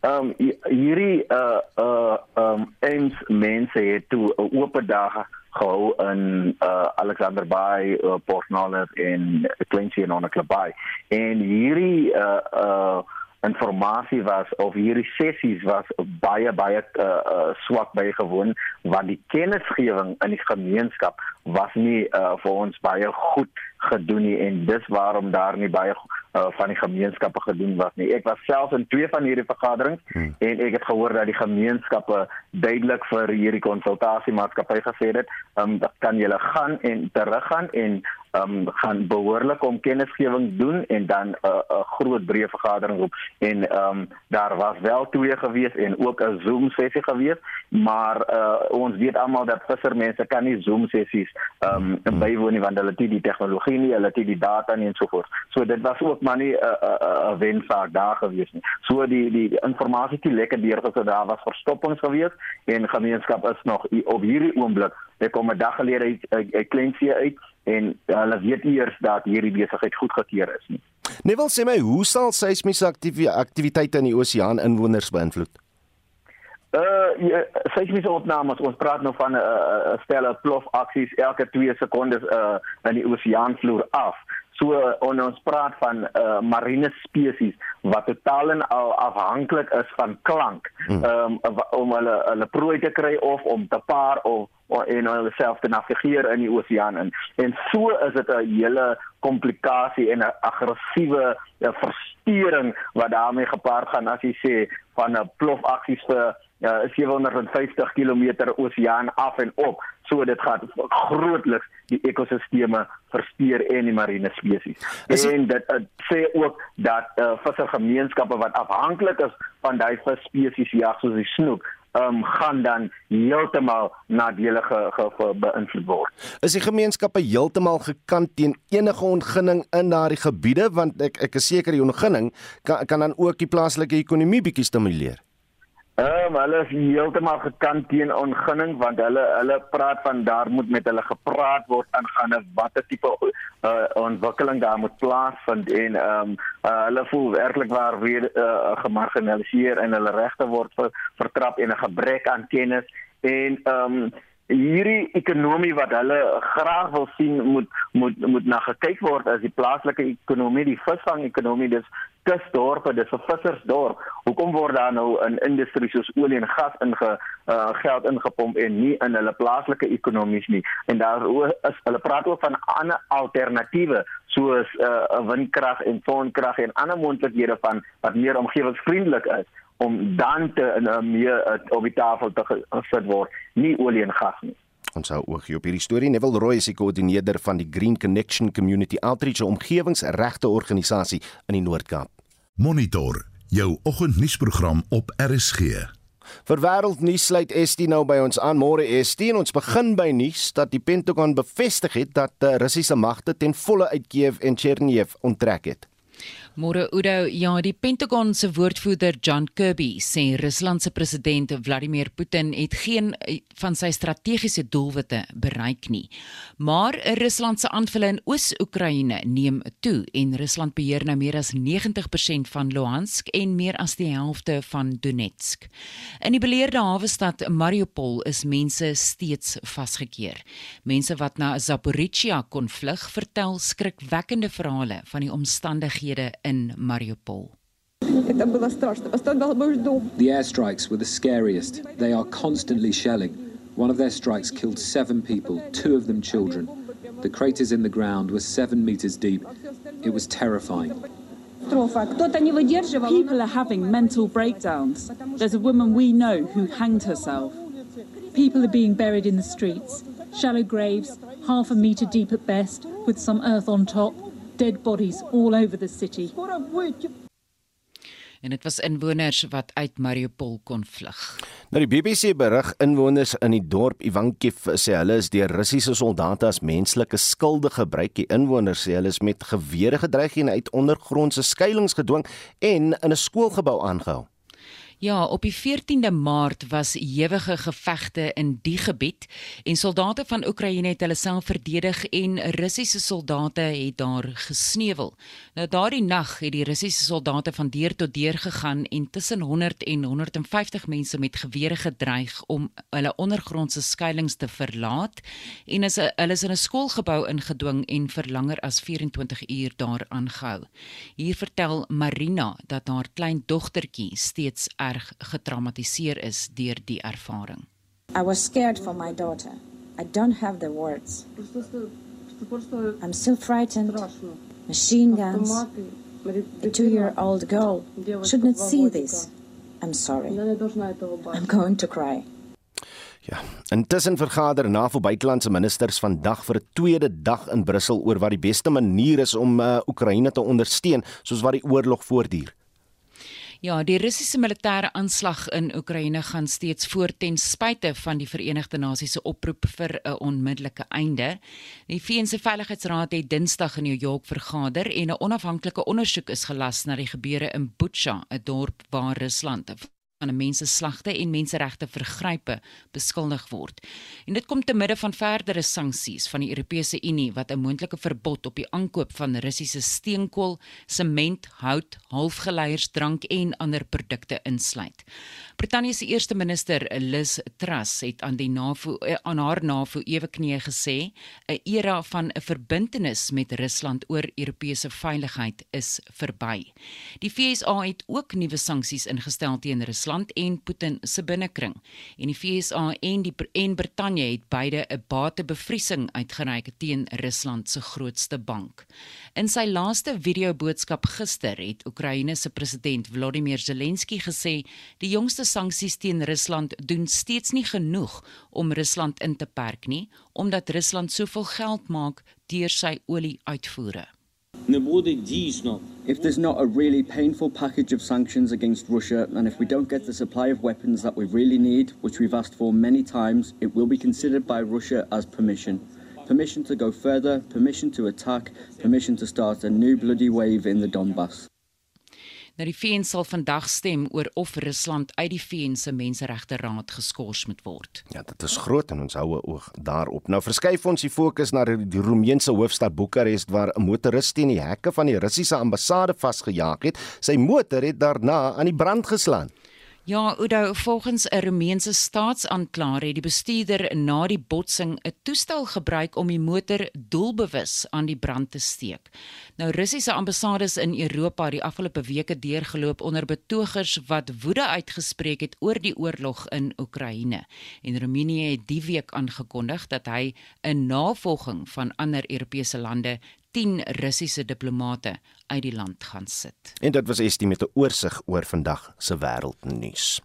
Ehm um, hierdie uh uh ehm um, eens mense het toe 'n oop dag gehou in uh Alexander Bay, uh, Port Nolloth en Clenchie en Onneklip Bay. En hierdie uh uh informasie was of hierdie sessies was baie baie uh, uh, swak bygewoon want die kennisgewing in die gemeenskap was nie uh, vir ons baie goed gedoen nie en dis waarom daar nie baie uh, van die gemeenskappe gedoen was nie. Ek was self in twee van hierdie vergaderings hmm. en ek het gehoor dat die gemeenskappe duidelik vir hierdie konsultasiemaatskappy gesê het, um, dat kan julle gaan en teruggaan en um gaan behoorlik om kennisgewing doen en dan 'n uh, 'n groot breë vergadering op en um daar was wel twee gewees en ook 'n Zoom sessie gewees maar uh, ons weet almal dat vissermense kan nie Zoom sessies um bywoon nie want hulle het nie die tegnologie nie hulle het nie die data nie en so voort so dit was ook maar nie 'n uh, 'n uh, uh, wensaak daar gewees nie so die die, die informasie het lekker deurgesit daar was verstoppings gewees en gemeenskap is nog op hierdie oomblik ek kom 'n dag gelede uit 'n klein see uit en hulle weet eers dat hierdie besigheid goedgekeur is nie. Neville sê my, hoe sal seismiese aktiwiteite in die oseaan inwoners beïnvloed? Uh ja, seismiese opnames, ons praat nou van 'n uh, stelle plof aksies elke 2 sekondes uh in die oseaanvloer af. So on ons praat van uh marine spesies wat totaal en al afhanklik is van klank hmm. um, om hulle hulle prooi te kry of om te paar of en hulle self te navigeer in die oseaan in. En so is dit 'n hele komplikasie en 'n aggressiewe verstoring wat daarmee gepaard gaan as jy sê van 'n plof aksies vir ja 750 km oseaan af en op so dit gaan grootliks die ekosisteme versteur en die marine spesies. En dit uh, sê ook dat uh, vissergemeenskappe wat afhanklik is van daai visspesies jag soos die snoek um, gaan dan heeltemal nadelig ge, ge, ge, beïnvloed word. Is die gemeenskappe heeltemal gekant teen enige ontginning in daardie gebiede want ek ek is seker die ontginning kan kan dan ook die plaaslike ekonomie bietjie stimuleer. Ehm um, hulle is heeltemal gekant teen ongunning want hulle hulle praat van daar moet met hulle gepraat word aangaande watter tipe uh, ontwikkeling daar moet plaasvind en ehm um, uh, hulle voel werklik waar weer uh, gemarginaliseer en hulle regte word ver, vertrap en 'n gebrek aan kennis en ehm um, hierdie ekonomie wat hulle graag wil sien moet moet moet na gekyk word as die plaaslike ekonomie, die visvang ekonomie, dis kusdorpe, dis 'n vissersdorp. Hoekom word daar nou in industrie soos olie en gas inge uh, geld ingepomp en nie in hulle plaaslike ekonomies nie? En daar is hulle praat ook van ander alternatiewe soos 'n uh, windkrag en sonkrag en ander moontlikhede van wat meer omgewingsvriendelik is om dan te in 'n meer uh, op die tafel te gesit word, nie olie en gas nie. Ons hou oog op hierdie storie. Neville Roy is die koördineerder van die Green Connection Community Outreach omgewingsregte organisasie in die Noord-Kaap. Monitor jou oggendnuusprogram op RSG. Vir wêreldnuus sluit ST nou by ons aan. Môre ST en ons begin by nuus dat die Pentagon bevestig het dat die Russiese magte ten volle uit Kiev en Chernihiv onttrek het. Môre Udo, ja, die Pentagon se woordvoerder John Kirby sê Rusland se president Vladimir Putin het geen eh, van sy strategiese doelwitte bereik nie. Maar Rusland se aanvalle in Oos-Oekraïne neem toe en Rusland beheer nou meer as 90% van Luhansk en meer as die helfte van Donetsk. In die beleerde hawe stad Mariupol is mense steeds vasgekeer. Mense wat na Zaporizhia kon vlug, vertel skrikwekkende verhale van die omstandighede in Mariupol. The airstrikes were the scariest. They are constantly shelling. One of their strikes killed seven people, two of them children. The craters in the ground were seven meters deep. It was terrifying. People are having mental breakdowns. There's a woman we know who hanged herself. People are being buried in the streets, shallow graves, half a meter deep at best, with some earth on top. Dead bodies all over the city. En dit was inwoners wat uit Mariupol kon vlug. Nou die BBC berig inwoners in die dorp Ivankiv sê hulle is deur Russiese soldate as menslike skulde gebruik. Die inwoners sê hulle is met gewere gedreig en uit ondergrondse skuilings gedwing en in 'n skoolgebou aangehou. Ja, op die 14de Maart was ewige gevegte in die gebied en soldate van Oekraïne het hulle self verdedig en Russiese soldate het daar gesneuwel. Nou daardie nag het die Russiese soldate van deur tot deur gegaan en tussen 100 en 150 mense met gewere gedreig om hulle ondergrondse skuilings te verlaat en is hulle is in 'n skoolgebou ingedwing en vir langer as 24 uur daar aangehou. Hier vertel Marina dat haar klein dogtertjie steeds erg getraumatiseer is deur die ervaring. I was scared for my daughter. I don't have the words. I'm still frightened. Machine guns. A two-year-old girl shouldn't see this. I'm sorry. I'm going to cry. Ja, intussen vergader NAVO buitelandse ministers vandag vir 'n tweede dag in Brussel oor wat die beste manier is om uh, Oekraïne te ondersteun soos wat die oorlog voortduur. Ja, die Russiese militêre aanslag in Oekraïne gaan steeds voort ten spyte van die Verenigde Nasies se oproep vir 'n onmiddellike einde. Die VN se Veiligheidsraad het Dinsdag in New York vergader en 'n onafhanklike ondersoek is gelas na die gebeure in Bucha, 'n dorp waar Rusland van 'n mensenslagte en menseregte vergrype beskuldig word. En dit kom te midde van verdere sanksies van die Europese Unie wat 'n moontlike verbod op die aankoop van Russiese steenkool, sement, hout, halfgeleiers, drank en ander produkte insluit. Brittanje se eerste minister, Liz Truss, het aan die NAVO eh, aan haar NAVO eweknie gesê, 'n era van 'n verbintenis met Rusland oor Europese veiligheid is verby. Die FSA het ook nuwe sanksies ingestel teen Rusland Rusland en Putin se binnekring. En die FSA en die en Brittanje het beide 'n batebevriesing uitgereik teen Rusland se grootste bank. In sy laaste video-boodskap gister het Oekraïne se president Volodymyr Zelensky gesê die jongste sanksies teen Rusland doen steeds nie genoeg om Rusland in te perk nie, omdat Rusland soveel geld maak deur sy olie-uitvoere. If there's not a really painful package of sanctions against Russia, and if we don't get the supply of weapons that we really need, which we've asked for many times, it will be considered by Russia as permission. Permission to go further, permission to attack, permission to start a new bloody wave in the Donbass. Nou die VN sal vandag stem oor of Rusland uit die VN se Menseregte Raad geskort moet word. Ja, dit is groot en ons hou 'n oog daarop. Nou verskuif ons die fokus na die Roemeense hoofstad Boekarest waar 'n motoris teen die hekke van die Russiese ambassade vasgejaag het. Sy motor het daarna aan die brand geslaan. Ja, Udo, volgens 'n Roemeense staatsaanklaer het die bestuurder na die botsing 'n toestel gebruik om die motor doelbewus aan die brand te steek. Nou Russiese ambassades in Europa het die afgelope weke deurgeloop onder betogers wat woede uitgespreek het oor die oorlog in Oekraïne. En Roemenië het die week aangekondig dat hy 'n navolging van ander Europese lande 10 Russiese diplomate uit die land gaan sit. En dit was Estie met 'n oorsig oor vandag se wêreldnuus.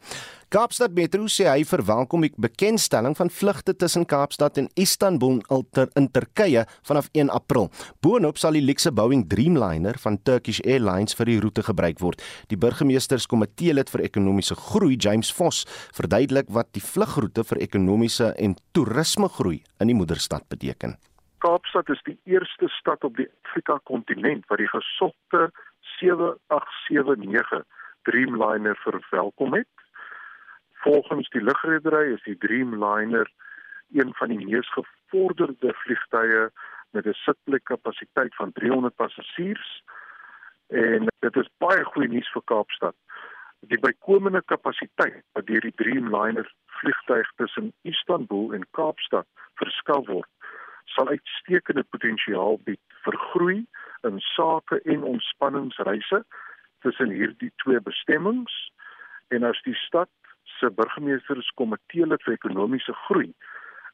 Kaapstad Metro sê hy verwelkom die bekendstelling van vlugte tussen Kaapstad en Istanbul alter in Turkye vanaf 1 April. Boonop sal die luxe Boeing Dreamliner van Turkish Airlines vir die roete gebruik word. Die burgemeesterskomitee lid vir ekonomiese groei, James Vos, verduidelik wat die vlugroete vir ekonomiese en toerisme groei in die moederstad beteken. Kaapstad is die eerste stad op die Afrika kontinent wat die gesogte 7879 Dreamliner verwelkom het. Volgens die lugredery is die Dreamliner een van die mees gevorderde vliegtye met 'n sitplek kapasiteit van 300 passasiers en dit is baie goeie nuus vir Kaapstad. Die bykomende kapasiteit wat deur die Dreamliner vliegtuig tussen Istanbul en Kaapstad verskaf word, sal uitstekende potensiaal bied vir groei in sake en ontspanningsreise tussen hierdie twee bestemmings en as die stad se burgemeesterskomitee lid vir ekonomiese groei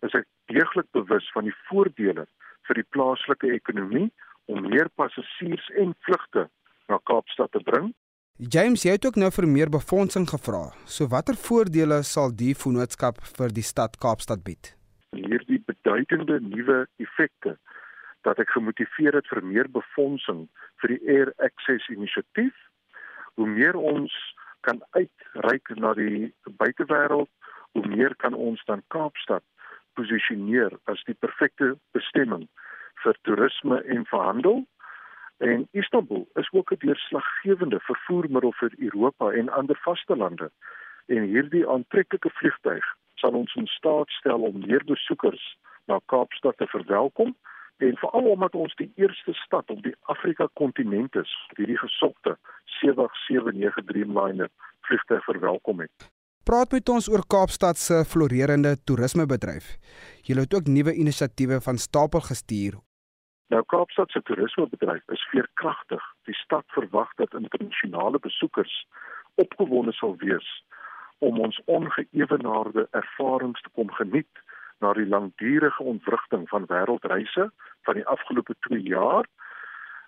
is ek deeglik bewus van die voordele vir die plaaslike ekonomie om meer passasiers en vlugte na Kaapstad te bring. James, jy het ook nou vir meer befondsing gevra. So watter voordele sal die vennootskap vir die stad Kaapstad bied? Hierdie beduidende nuwe effekte dat ek gemotiveer het vir meer befondsing vir die Air Access inisiatief. Hoe meer ons kan uitreik na die buitewêreld, hoe meer kan ons dan Kaapstad posisioneer as die perfekte bestemming vir toerisme en vir handel. En Istanbul is ook 'n deurslaggewende vervoermiddel vir Europa en ander vastelande. En hierdie aantreklike vliegtuig sal ons in staat stel om meer besoekers na Kaapstad te verwelkom en veral omdat ons die eerste stad op die Afrika kontinent is hierdie gesokte 779 Dreamliner vliegtuig verwelkom het. Praat met ons oor Kaapstad se florerende toerismebedryf. Julle het ook nuwe inisiatiewe van stapel gestuur. Nou Kaapstad se toerismebedryf is veerkragtig. Die stad verwag dat internasionale besoekers opgewonde sal wees om ons ongeëwenaarde ervarings te kom geniet na die langdurige ontwrigting van wêreldreise van die afgelope 2 jaar.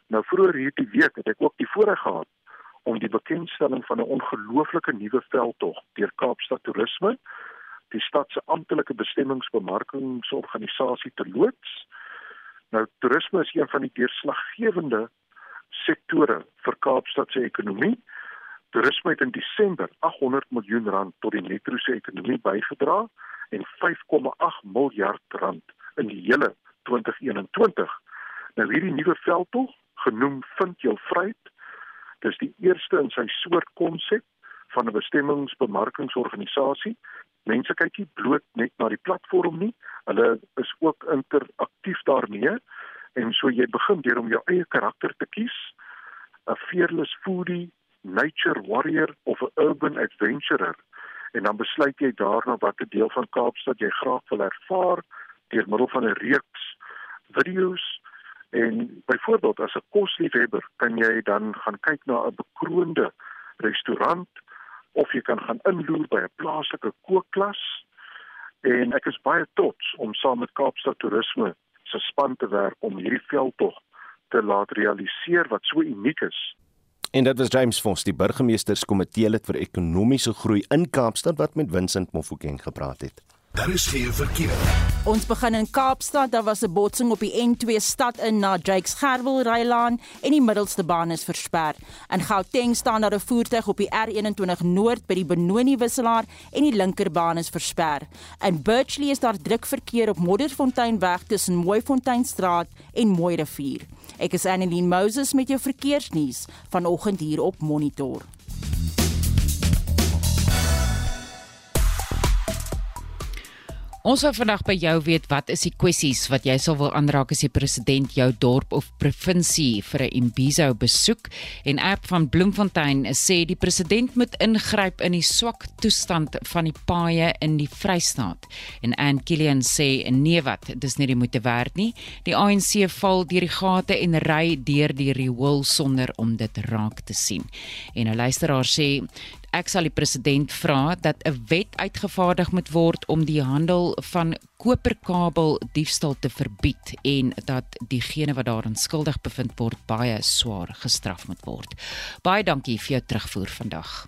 Nou vroeër hierdie week het ek ook die voorreg gehad om die bekendstelling van 'n ongelooflike nuwe veldtog deur Kaapstad Toerisme, die stad se amptelike bestemmingsbemarkingsorganisasie te loods. Nou toerisme is een van die deurslaggewende sektore vir Kaapstad se ekonomie. Toerisme het in Desember 800 miljoen rand tot die metro se ekonomie bygedra en 5,8 miljard rand in die hele 2021. Nou hierdie nuwe veldtog, genoem Vind jou vryheid, dis die eerste in sy soort konsep van 'n bestemmingsbemarkingsorganisasie. Mense kyk nie bloot net na die platform nie, hulle is ook interaktief daarmee en so jy begin deur om jou eie karakter te kies. 'n Fearless foodie, nature warrior of 'n urban adventurer. En dan besluit jy daarna watter deel van Kaapstad jy graag wil ervaar deur middel van 'n reeks video's. En byvoorbeeld as 'n kosliefhebber kan jy dan gaan kyk na 'n bekroonde restaurant of jy kan gaan inloer by 'n plaaslike kookklas en ek is baie trots om saam met Kaapstad Toerisme se span te werk om hierdie veldtog te laat realiseer wat so uniek is En dit was James Vos, die burgemeesterskomitee lid vir ekonomiese groei in Kaapstad wat met Vincent Mofokeng gepraat het. Daar is geen verkeer. Ons begin in Kaapstad. Daar was 'n botsing op die N2 stad in na Jakes Gerwel Rylaan en die middelste baan is versper. In Gauteng staan daar 'n voertuig op die R21 Noord by die Benoni wisselaar en die linkerbaan is versper. In Birchley is daar druk verkeer op Modderfonteinweg tussen Mooifonteinstraat en Mooirivier. Ek is Annelien Moses met jou verkeersnuus vanoggend hier op Monitor. Ons wil vandag by jou weet wat is die kwessies wat jy sal wil aanraak as die president jou dorp of provinsie vir 'n imbizo besoek? En app van Bloemfontein sê die president moet ingryp in die swak toestand van die paaie in die Vrystaat. En Ann Killian sê nee wat dis nie die moeite werd nie. Die ANC val deur die gate en ry deur die riool sonder om dit raak te sien. En 'n luisteraar sê ek sal die president vra dat 'n wet uitgevaardig moet word om die handel van koperkabel diefstal te verbied en dat diegene wat daarin skuldig bevind word baie swaar gestraf moet word. Baie dankie vir jou terugvoer vandag.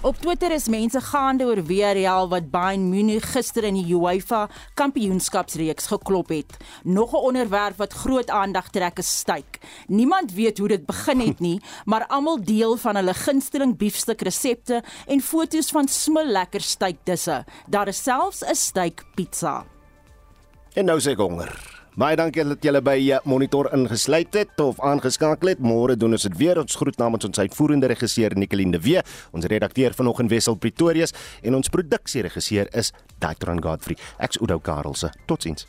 Op Twitter is mense gaande oor Villarreal wat Bayern Munich gister in die UEFA Kampioenskapsreeks geklop het. Nog 'n onderwerp wat groot aandag trek is styk. Niemand weet hoe dit begin het nie, maar almal deel van hulle gunsteling biefstuk resepte en foto's van smil lekker stykdisse. Daar is selfs 'n styk pizza. En nou sê ek honger. Baie dankie dat julle by eh, Monitor ingesluit het of aangeskakel het. Môre doen ons dit weer. Ons groet namens ons uitvoerende regisseur Nicoline de Wee, ons redakteur vanoggend Wessel Pretorius en ons produksieregisseur is Daitron Godfrey. Ek's Udo Karelse. Totsiens.